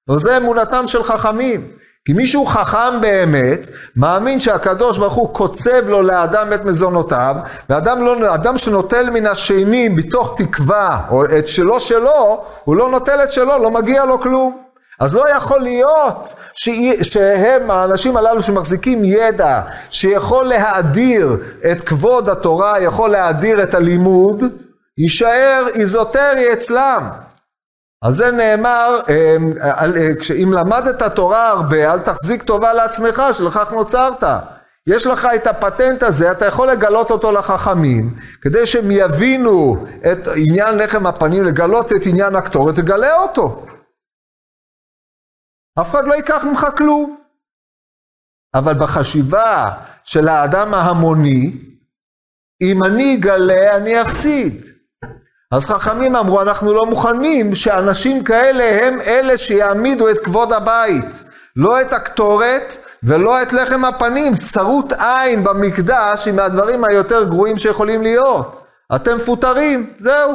וזה אמונתם של חכמים. כי מישהו חכם באמת, מאמין שהקדוש ברוך הוא קוצב לו לאדם את מזונותיו, ואדם לא, אדם שנוטל מן השני מתוך תקווה, או את שלו שלו, הוא לא נוטל את שלו, לא מגיע לו כלום. אז לא יכול להיות שהם, האנשים הללו שמחזיקים ידע, שיכול להאדיר את כבוד התורה, יכול להאדיר את הלימוד, יישאר איזוטרי אצלם. על זה נאמר, אמ, אם למדת תורה הרבה, אל תחזיק טובה לעצמך, שלכך נוצרת. יש לך את הפטנט הזה, אתה יכול לגלות אותו לחכמים, כדי שהם יבינו את עניין לחם הפנים, לגלות את עניין הקטורת, תגלה אותו. אף אחד לא ייקח ממך כלום. אבל בחשיבה של האדם ההמוני, אם אני אגלה, אני אפסיד. אז חכמים אמרו, אנחנו לא מוכנים שאנשים כאלה הם אלה שיעמידו את כבוד הבית. לא את הקטורת ולא את לחם הפנים. צרות עין במקדש היא מהדברים היותר גרועים שיכולים להיות. אתם מפוטרים, זהו.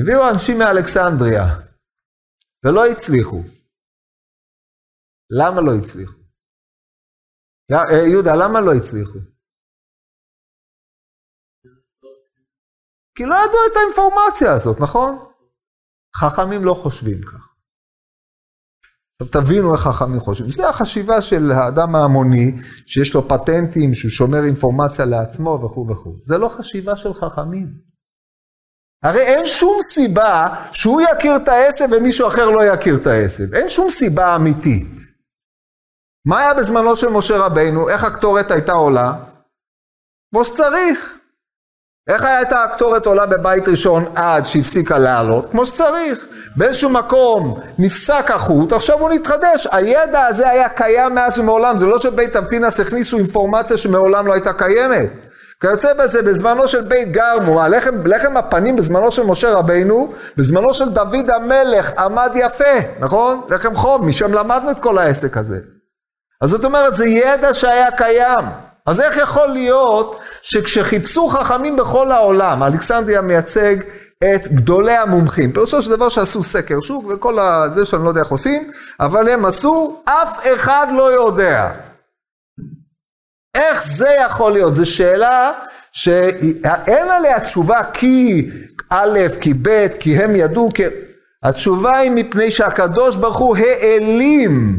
הביאו אנשים מאלכסנדריה, ולא הצליחו. למה לא הצליחו? אה, יהודה, למה לא הצליחו? כי לא ידעו את האינפורמציה הזאת, נכון? חכמים לא חושבים כך. עכשיו תבינו איך חכמים חושבים. זה החשיבה של האדם ההמוני, שיש לו פטנטים, שהוא שומר אינפורמציה לעצמו וכו' וכו'. זה לא חשיבה של חכמים. הרי אין שום סיבה שהוא יכיר את העשב ומישהו אחר לא יכיר את העשב. אין שום סיבה אמיתית. מה היה בזמנו של משה רבינו? איך הקטורת הייתה עולה? כמו שצריך. איך הייתה הקטורת עולה בבית ראשון עד שהפסיקה לעלות? כמו שצריך. באיזשהו מקום נפסק החוט, עכשיו הוא נתחדש. הידע הזה היה קיים מאז ומעולם, זה לא שבית אבטינס הכניסו אינפורמציה שמעולם לא הייתה קיימת. כיוצא בזה, בזמנו של בית גרמו, הלחם, לחם הפנים בזמנו של משה רבינו, בזמנו של דוד המלך עמד יפה, נכון? לחם חום, משם למדנו את כל העסק הזה. אז זאת אומרת, זה ידע שהיה קיים. אז איך יכול להיות שכשחיפשו חכמים בכל העולם, אלכסנדריה מייצג את גדולי המומחים. פירושו של דבר שעשו סקר שוק וכל זה שאני לא יודע איך עושים, אבל הם עשו, אף אחד לא יודע. איך זה יכול להיות? זו שאלה שאין עליה תשובה כי א', כי ב', כי הם ידעו, כי... התשובה היא מפני שהקדוש ברוך הוא העלים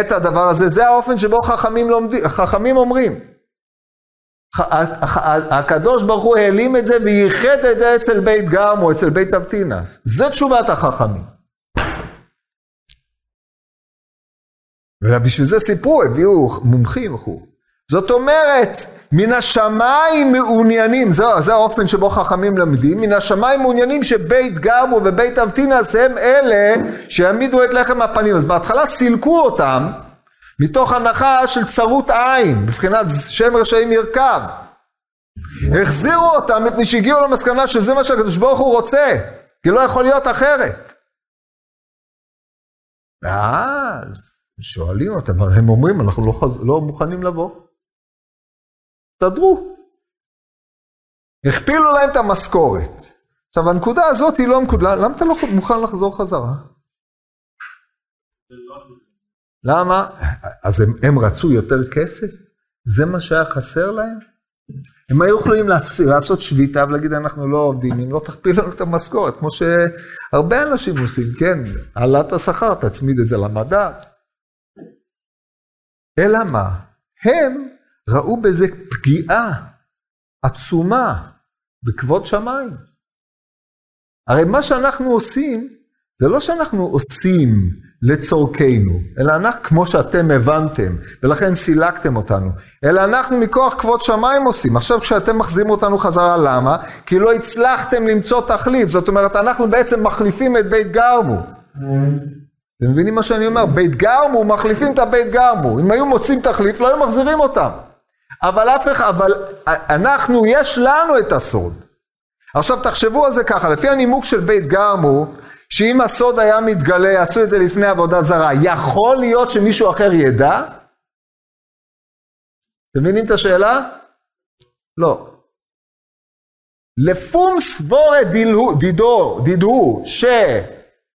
את הדבר הזה. זה האופן שבו חכמים, לומדים, חכמים אומרים. הקדוש ברוך הוא העלים את זה וייחד את זה אצל בית גרם או אצל בית אבטינס. זו תשובת החכמים. ובשביל זה סיפרו, הביאו מומחים וכו'. זאת אומרת, מן השמיים מעוניינים, זה, זה האופן שבו חכמים למדים, מן השמיים מעוניינים שבית גרמו ובית אבטינס הם אלה שיעמידו את לחם הפנים. אז בהתחלה סילקו אותם מתוך הנחה של צרות עין, מבחינת שם רשעים ירכב. החזירו אותם מפני שהגיעו למסקנה שזה מה שהקדוש ברוך הוא רוצה, כי לא יכול להיות אחרת. ואז שואלים אותם, הרי הם אומרים, אנחנו לא, חז... לא מוכנים לבוא. תסתדרו. הכפילו להם את המשכורת. עכשיו, הנקודה הזאת היא לא נקודה, למה אתה לא מוכן לחזור חזרה? למה? אז הם, הם רצו יותר כסף? זה מה שהיה חסר להם? הם היו יכולים להפסיד, לעשות שביתה ולהגיד אנחנו לא עובדים, אם לא תכפיל לנו את המשכורת, כמו שהרבה אנשים עושים, כן, העלאת השכר, תצמיד את זה למדד. אלא מה? הם ראו בזה פגיעה עצומה בכבוד שמיים. הרי מה שאנחנו עושים, זה לא שאנחנו עושים לצורכנו, אלא אנחנו, כמו שאתם הבנתם, ולכן סילקתם אותנו, אלא אנחנו מכוח כבוד שמיים עושים. עכשיו כשאתם מחזירים אותנו חזרה, למה? כי לא הצלחתם למצוא תחליף, זאת אומרת, אנחנו בעצם מחליפים את בית גרמו. אתם מבינים מה שאני אומר? בית גרמו, מחליפים את הבית גרמו. אם היו מוצאים תחליף, לא היו מחזירים אותם. אבל אף אחד, אבל אנחנו, יש לנו את הסוד. עכשיו תחשבו על זה ככה, לפי הנימוק של בית גרמו, שאם הסוד היה מתגלה, עשו את זה לפני עבודה זרה, יכול להיות שמישהו אחר ידע? אתם מבינים את השאלה? לא. לפום סבורת דידו, דידו,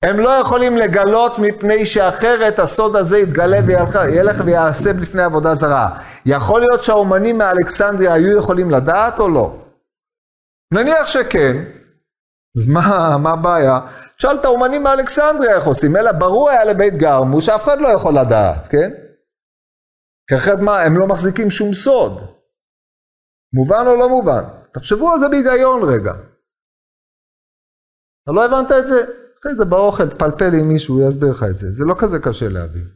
שהם לא יכולים לגלות מפני שאחרת הסוד הזה יתגלה וילך ויעשה לפני עבודה זרה. יכול להיות שהאומנים מאלכסנדריה היו יכולים לדעת או לא? נניח שכן, אז מה, מה הבעיה? תשאל את האומנים מאלכסנדריה איך עושים, אלא ברור היה לבית גרמו שאף אחד לא יכול לדעת, כן? כי אחרת מה, הם לא מחזיקים שום סוד. מובן או לא מובן? תחשבו על זה בהיגיון רגע. אתה לא הבנת את זה? אחרי זה באוכל, תפלפל עם מישהו, הוא יסביר לך את זה. זה לא כזה קשה להבין.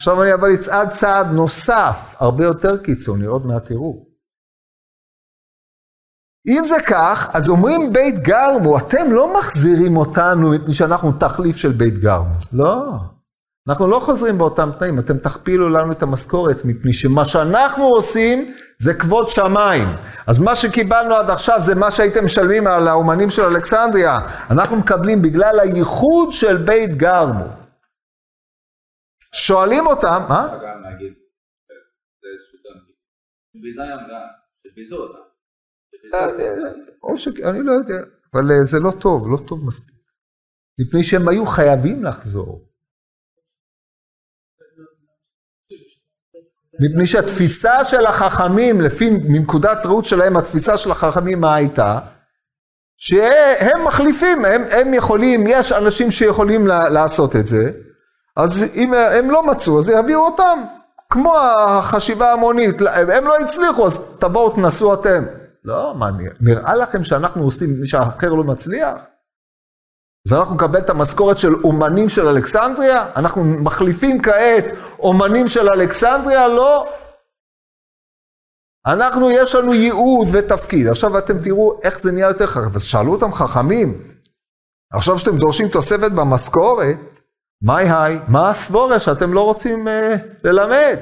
עכשיו אני אבל אצעד צעד נוסף, הרבה יותר קיצוני, עוד מעט תראו. אם זה כך, אז אומרים בית גרמו, אתם לא מחזירים אותנו מפני שאנחנו תחליף של בית גרמו. לא. אנחנו לא חוזרים באותם תנאים, אתם תכפילו לנו את המשכורת, מפני שמה שאנחנו עושים זה כבוד שמיים. אז מה שקיבלנו עד עכשיו זה מה שהייתם משלמים על האומנים של אלכסנדריה. אנחנו מקבלים בגלל הייחוד של בית גרמו. שואלים אותם, מה? או ש... אני לא יודע, אבל אה, זה לא טוב, לא טוב מספיק. מפני שהם היו חייבים לחזור. מפני שהתפיסה של החכמים, לפי מנקודת ראות שלהם, התפיסה של החכמים מה הייתה? שהם מחליפים, הם, הם יכולים, יש אנשים שיכולים לעשות את זה, אז אם הם לא מצאו, אז יביאו אותם, כמו החשיבה ההמונית, הם לא הצליחו, אז תבואו תנסו אתם. לא, מה, נראה לכם שאנחנו עושים, מי שאחר לא מצליח? אז אנחנו נקבל את המשכורת של אומנים של אלכסנדריה? אנחנו מחליפים כעת אומנים של אלכסנדריה? לא. אנחנו, יש לנו ייעוד ותפקיד. עכשיו אתם תראו איך זה נהיה יותר חכם. אז שאלו אותם חכמים, עכשיו שאתם דורשים תוספת במשכורת, מהי היי? מה הסבורה שאתם לא רוצים uh, ללמד?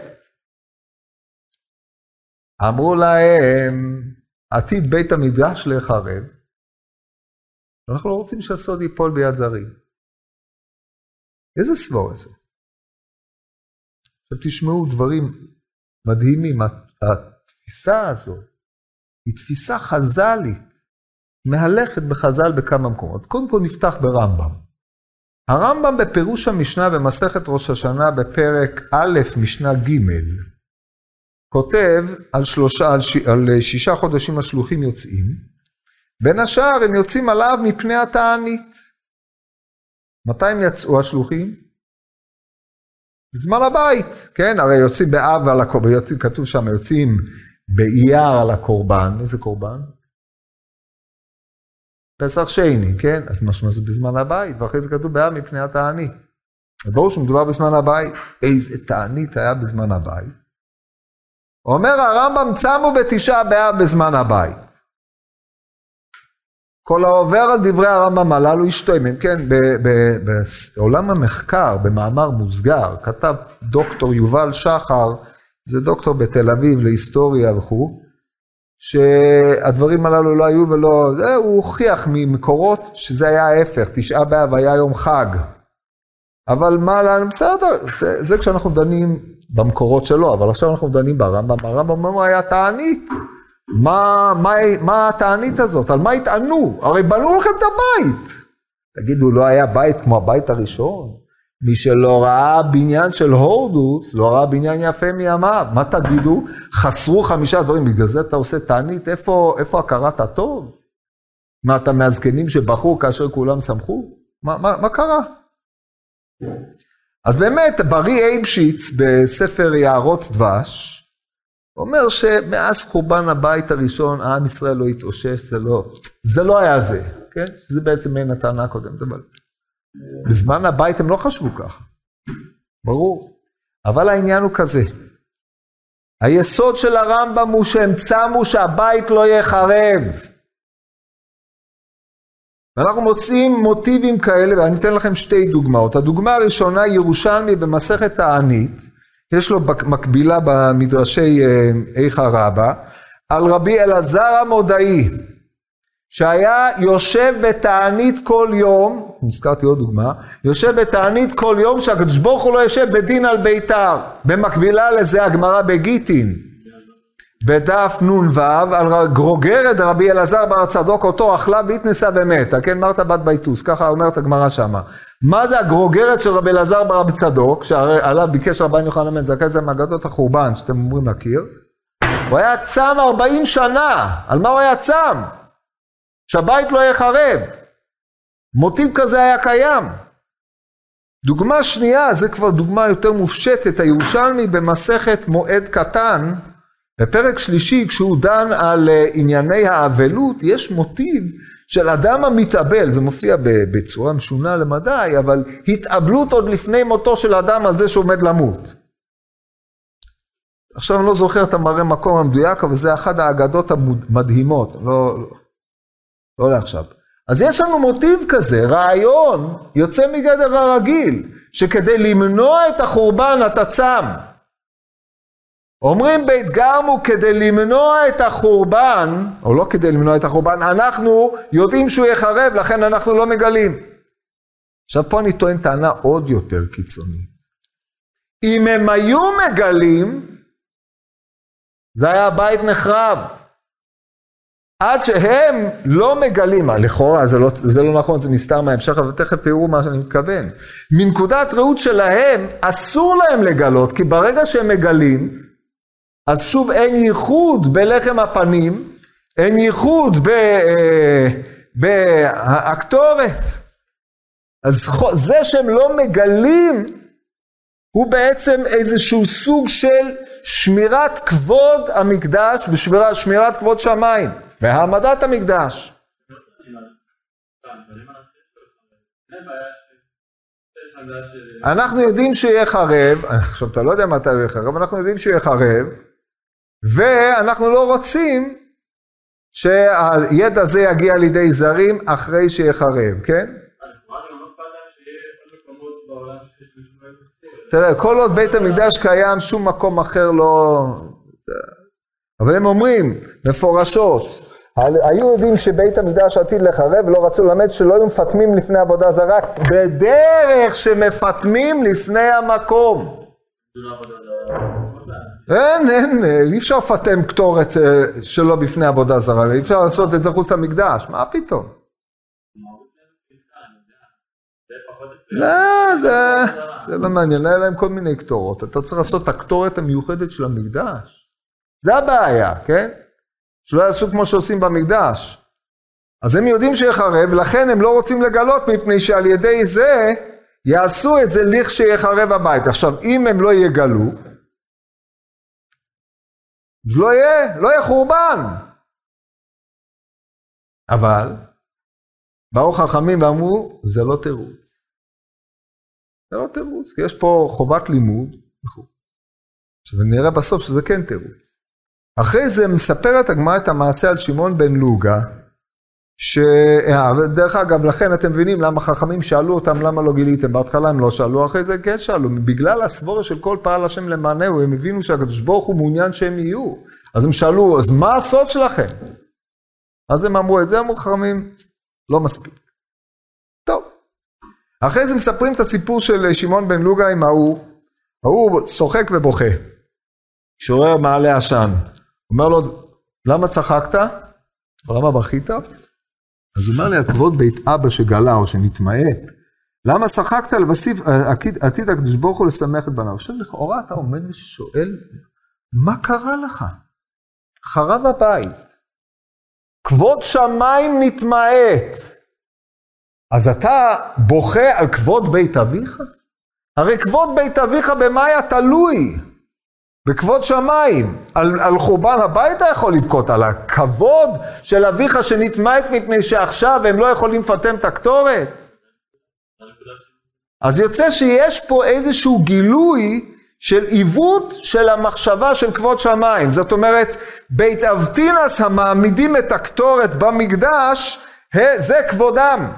אמרו להם, עתיד בית המדרש להיחרב, אנחנו לא רוצים שהסוד ייפול ביד זרים. איזה סבורה זה? עכשיו תשמעו דברים מדהימים, התפיסה הזאת היא תפיסה חז"לית. מהלכת בחז"ל בכמה מקומות. קודם כל נפתח ברמב"ם. הרמב"ם בפירוש המשנה במסכת ראש השנה בפרק א', משנה ג', כותב על, שלושה, על, ש, על שישה חודשים השלוחים יוצאים, בין השאר הם יוצאים עליו מפני התענית. מתי הם יצאו השלוחים? בזמן הבית, כן? הרי יוצאים באב על הקורבן, כתוב שם, יוצאים באייר על הקורבן, איזה קורבן? פסח שני, כן? אז משמע זה בזמן הבית, ואחרי זה כתוב באב מפני התענית. ברור שמדובר בזמן הבית. איזה תענית היה בזמן הבית. אומר הרמב"ם, צמו בתשעה באב בזמן הבית. כל העובר על דברי הרמב"ם הללו ישתומם, כן, בעולם המחקר, במאמר מוסגר, כתב דוקטור יובל שחר, זה דוקטור בתל אביב להיסטוריה וכו', שהדברים הללו לא היו ולא, זה, הוא הוכיח ממקורות שזה היה ההפך, תשעה באב היה יום חג. אבל מה לנו, בסדר, זה, זה כשאנחנו דנים במקורות שלו, אבל עכשיו אנחנו דנים ברמב"ם, הרמב"ם אומר היה תענית. מה, מה, מה התענית הזאת? על מה יטענו? הרי בנו לכם את הבית. תגידו, לא היה בית כמו הבית הראשון? מי שלא ראה בניין של הורדוס, לא ראה בניין יפה מימיו. מה תגידו? חסרו חמישה דברים, בגלל זה אתה עושה תענית? איפה, איפה הכרת הטוב? מה, אתה מהזקנים שבחרו כאשר כולם שמחו? מה, מה, מה קרה? אז באמת, ברי אייבשיץ בספר יערות דבש, אומר שמאז חורבן הבית הראשון, העם ישראל לא התאושש, זה לא, זה לא היה זה, כן? שזה בעצם מעין הטענה הקודמת, אבל בזמן הבית הם לא חשבו ככה, ברור. אבל העניין הוא כזה, היסוד של הרמב"ם הוא שהם צמו שהבית לא יחרב. ואנחנו מוצאים מוטיבים כאלה, ואני אתן לכם שתי דוגמאות. הדוגמה הראשונה, ירושלמי במסכת הענית, יש לו מקבילה במדרשי אה, איכה רבא, על רבי אלעזר המודעי, שהיה יושב בתענית כל יום, הזכרתי עוד דוגמה, יושב בתענית כל יום שהקדוש ברוך הוא לא יושב בדין על ביתר. במקבילה לזה הגמרא בגיטין, בדף נ"ו, על גרוגרת רבי אלעזר בר צדוק, אותו אכלה והתנסה ומתה, כן, מרתה בת ביתוס, ככה אומרת הגמרא שמה. מה זה הגרוגרת של רבי אלעזר ברבי צדוק, שעליו ביקש רבן יוחנן בן זכאי, זה מאגדות החורבן, שאתם אומרים להכיר. הוא היה צם 40 שנה. על מה הוא היה צם? שהבית לא יחרב. מוטיב כזה היה קיים. דוגמה שנייה, זה כבר דוגמה יותר מופשטת, הירושלמי במסכת מועד קטן, בפרק שלישי, כשהוא דן על אה, ענייני האבלות, יש מוטיב של אדם המתאבל, זה מופיע בצורה משונה למדי, אבל התאבלות עוד לפני מותו של אדם על זה שעומד למות. עכשיו אני לא זוכר את המראה מקום המדויק, אבל זה אחת האגדות המדהימות, לא, לא, לא לעכשיו. אז יש לנו מוטיב כזה, רעיון יוצא מגדר הרגיל, שכדי למנוע את החורבן אתה צם. אומרים בית גרמו כדי למנוע את החורבן, או לא כדי למנוע את החורבן, אנחנו יודעים שהוא יחרב, לכן אנחנו לא מגלים. עכשיו פה אני טוען טענה עוד יותר קיצונית. אם הם היו מגלים, זה היה בית נחרב. עד שהם לא מגלים, לכאורה זה, לא, זה לא נכון, זה נסתר מההמשך, אבל תכף תראו מה שאני מתכוון. מנקודת ראות שלהם, אסור להם לגלות, כי ברגע שהם מגלים, אז שוב אין ייחוד בלחם הפנים, אין ייחוד בהקטורת. אה, אז זה שהם לא מגלים, הוא בעצם איזשהו סוג של שמירת כבוד המקדש ושמירת כבוד שמיים, והעמדת המקדש. אנחנו יודעים שיהיה חרב, עכשיו אתה לא יודע מתי הוא יהיה חרב, אנחנו יודעים שיהיה חרב, ואנחנו לא רוצים שהידע הזה יגיע לידי זרים אחרי שיחרב, כן? תראה, כל עוד בית המקדש קיים, שום מקום אחר לא... אבל הם אומרים, מפורשות, היו יודעים שבית המקדש עתיד לחרב ולא רצו ללמד שלא היו מפטמים לפני עבודה זרה בדרך שמפטמים לפני המקום. אין, אין, אי אפשר לפטם קטורת אה, שלא בפני עבודה זרה, אי אפשר לעשות את זה חוץ למקדש, מה פתאום? לא, זה, זה לא מעניין, היה להם כל מיני קטורות. אתה צריך לעשות את הקטורת המיוחדת של המקדש. זה הבעיה, כן? שלא יעשו כמו שעושים במקדש. אז הם יודעים שיחרב, לכן הם לא רוצים לגלות, מפני שעל ידי זה יעשו את זה לכשיחרב הבית. עכשיו, אם הם לא יגלו, לא יהיה, לא יהיה חורבן. אבל, באו חכמים ואמרו, זה לא תירוץ. זה לא תירוץ, כי יש פה חובת לימוד עכשיו נראה בסוף שזה כן תירוץ. אחרי זה מספרת הגמרא את המעשה על שמעון בן לוגה, שדרך אה, אגב, לכן אתם מבינים למה חכמים שאלו אותם למה לא גיליתם, בהתחלה הם לא שאלו, אחרי זה כן שאלו, בגלל הסבורה של כל פעל השם למענהו, הם הבינו שהקדוש ברוך הוא מעוניין שהם יהיו. אז הם שאלו, אז מה הסוד שלכם? אז הם אמרו את זה, אמרו חכמים, לא מספיק. טוב. אחרי זה מספרים את הסיפור של שמעון בן לוגה עם ההוא, ההוא צוחק ובוכה. כשעורר מעלה עשן. אומר לו, למה צחקת? למה בכית? אז הוא אומר לי, על כבוד בית אבא שגלה או שנתמעט, למה שחקת לבסיף עתיד הקדוש ברוך הוא לשמח את בניו? עכשיו לכאורה אתה עומד ושואל, מה קרה לך? חרב הבית, כבוד שמיים נתמעט, אז אתה בוכה על כבוד בית אביך? הרי כבוד בית אביך במה היה תלוי? בכבוד שמיים. על, על חורבן הביתה יכול לבכות, על הכבוד של אביך שנתמעט מפני שעכשיו הם לא יכולים לפטם את הקטורת. אז יוצא שיש פה איזשהו גילוי של עיוות של המחשבה של כבוד שמיים. זאת אומרת, בית אבטינס המעמידים את הקטורת במקדש, זה כבודם.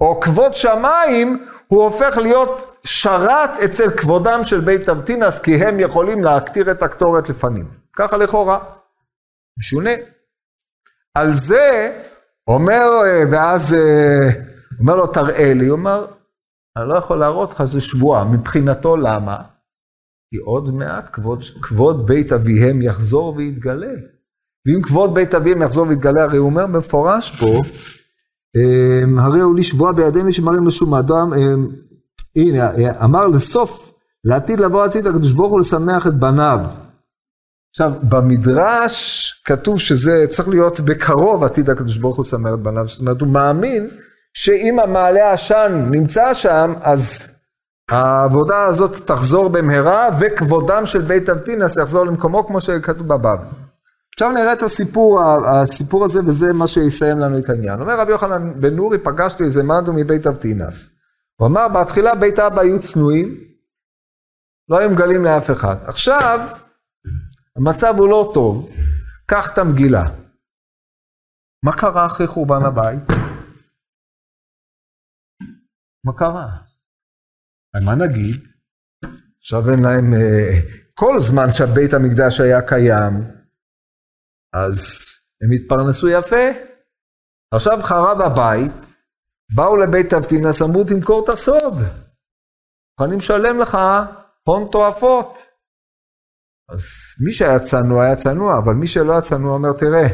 או כבוד שמיים הוא הופך להיות שרת אצל כבודם של בית אבטינס, כי הם יכולים להקטיר את הקטורת לפנים. ככה לכאורה. משונה. על זה אומר, ואז אומר לו, תראה לי, הוא אומר, אני לא יכול להראות לך, זה שבועה. מבחינתו, למה? כי עוד מעט כבוד, כבוד בית אביהם יחזור ויתגלה. ואם כבוד בית אביהם יחזור ויתגלה, הרי הוא אומר במפורש פה, הרי הוא לשבוע בידינו שמרים לשום אדם, אמ, הנה, אמר לסוף, לעתיד לבוא עתיד הקדוש ברוך הוא לשמח את בניו. עכשיו, במדרש כתוב שזה צריך להיות בקרוב עתיד הקדוש ברוך הוא לשמח את בניו. זאת אומרת, הוא מאמין שאם המעלה עשן נמצא שם, אז העבודה הזאת תחזור במהרה, וכבודם של בית אבטינס יחזור למקומו כמו שכתוב בבבלי. עכשיו נראה את הסיפור, הסיפור הזה, וזה מה שיסיים לנו את העניין. אומר רבי יוחנן בן נורי, פגשתי איזה מדו מבית אבטינס. הוא אמר, בהתחילה בית אבא היו צנועים, לא היו מגלים לאף אחד. עכשיו, המצב הוא לא טוב, קח את המגילה. מה קרה אחרי חורבן הבית? מה קרה? מה נגיד? עכשיו אין להם, אה, כל זמן שהבית המקדש היה קיים, אז הם התפרנסו יפה. עכשיו חרב הבית, באו לבית אבטינס, אמרו תמכור את הסוד. מוכנים לשלם לך הון תועפות. אז מי שהיה צנוע היה צנוע, אבל מי שלא היה צנוע אומר, תראה,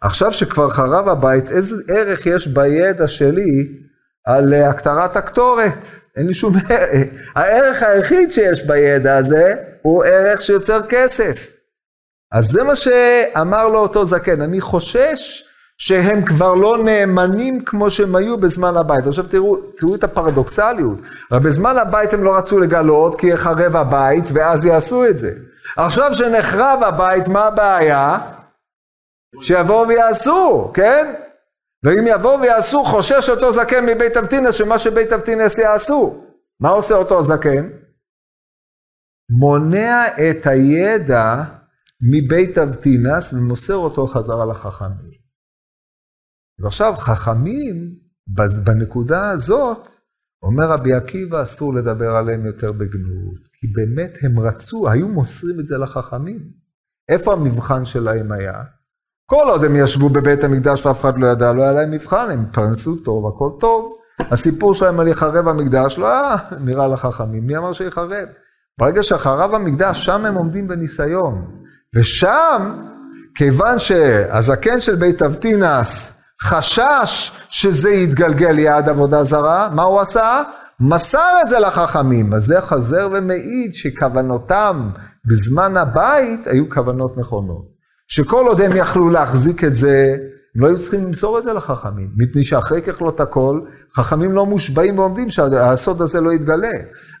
עכשיו שכבר חרב הבית, איזה ערך יש בידע שלי על הקטרת הקטורת? אין לי שום ערך. (laughs) הערך היחיד שיש בידע הזה הוא ערך שיוצר כסף. אז זה מה שאמר לו אותו זקן, אני חושש שהם כבר לא נאמנים כמו שהם היו בזמן הבית. עכשיו תראו, תראו את הפרדוקסליות. אבל בזמן הבית הם לא רצו לגלות כי יחרב הבית ואז יעשו את זה. עכשיו שנחרב הבית, מה הבעיה? שיבואו ויעשו, כן? ואם יבואו ויעשו, חושש אותו זקן מבית אבטינס שמה שבית אבטינס יעשו. מה עושה אותו זקן? מונע את הידע מבית אבטינס ומוסר אותו חזרה לחכמים. ועכשיו חכמים, בנקודה הזאת, אומר רבי עקיבא, אסור לדבר עליהם יותר בגנות, כי באמת הם רצו, היו מוסרים את זה לחכמים. איפה המבחן שלהם היה? כל עוד הם ישבו בבית המקדש ואף אחד לא ידע, לא היה להם מבחן, הם התפרנסו טוב, הכל טוב. הסיפור שלהם על יחרב המקדש לא היה נראה לחכמים, מי אמר שיחרב? ברגע שחרב המקדש, שם הם עומדים בניסיון. ושם, כיוון שהזקן של בית אבטינס חשש שזה יתגלגל ליד עבודה זרה, מה הוא עשה? מסר את זה לחכמים. אז זה חוזר ומעיד שכוונותם בזמן הבית היו כוונות נכונות. שכל עוד הם יכלו להחזיק את זה, הם לא היו צריכים למסור את זה לחכמים, מפני שאחרי ככלות הכל, חכמים לא מושבעים ועומדים שהסוד הזה לא יתגלה.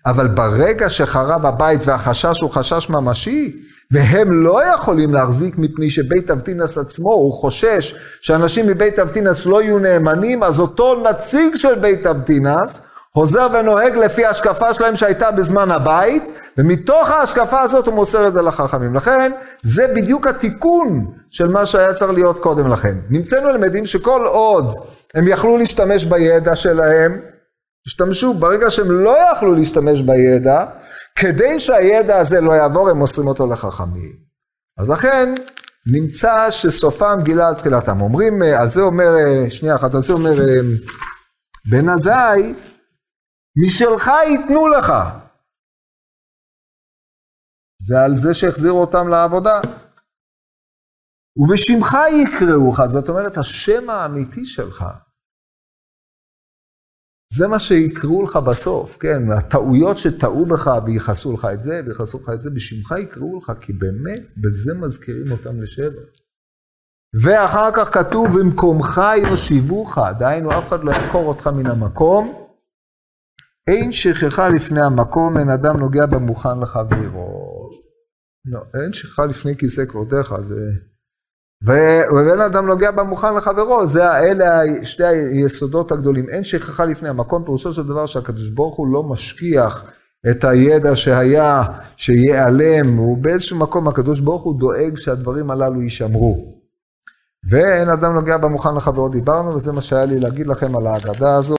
אבל ברגע שחרב הבית והחשש הוא חשש ממשי, והם לא יכולים להחזיק מפני שבית אבטינס עצמו, הוא חושש שאנשים מבית אבטינס לא יהיו נאמנים, אז אותו נציג של בית אבטינס חוזר ונוהג לפי ההשקפה שלהם שהייתה בזמן הבית, ומתוך ההשקפה הזאת הוא מוסר את זה לחכמים. לכן, זה בדיוק התיקון של מה שהיה צריך להיות קודם לכן. נמצאנו למדים שכל עוד הם יכלו להשתמש בידע שלהם, השתמשו, ברגע שהם לא יכלו להשתמש בידע, כדי שהידע הזה לא יעבור, הם מוסרים אותו לחכמים. אז לכן, נמצא שסופם גילה על תחילתם. אומרים, על זה אומר, שנייה אחת, על זה אומר בן עזאי, משלך ייתנו לך. זה על זה שהחזירו אותם לעבודה. ובשמך יקראוך, זאת אומרת, השם האמיתי שלך. זה מה שיקראו לך בסוף, כן? הטעויות שטעו בך וייחסו לך את זה, וייחסו לך את זה, בשמך יקראו לך, כי באמת בזה מזכירים אותם לשבע. ואחר כך כתוב, במקומך יושיבוך, דהיינו אף אחד לא יעקור אותך מן המקום. אין שכחה לפני המקום, אין אדם נוגע במוכן לחברו. לא, אין שכחה לפני כיסא כבודיך, זה... ואין אדם נוגע במוכן לחברו, זה אלה שתי היסודות הגדולים. אין שכחה לפני המקום, פירושו של דבר שהקדוש ברוך הוא לא משכיח את הידע שהיה, שייעלם, הוא באיזשהו מקום הקדוש ברוך הוא דואג שהדברים הללו יישמרו. ואין אדם נוגע במוכן לחברו, דיברנו, וזה מה שהיה לי להגיד לכם על ההגדה הזו.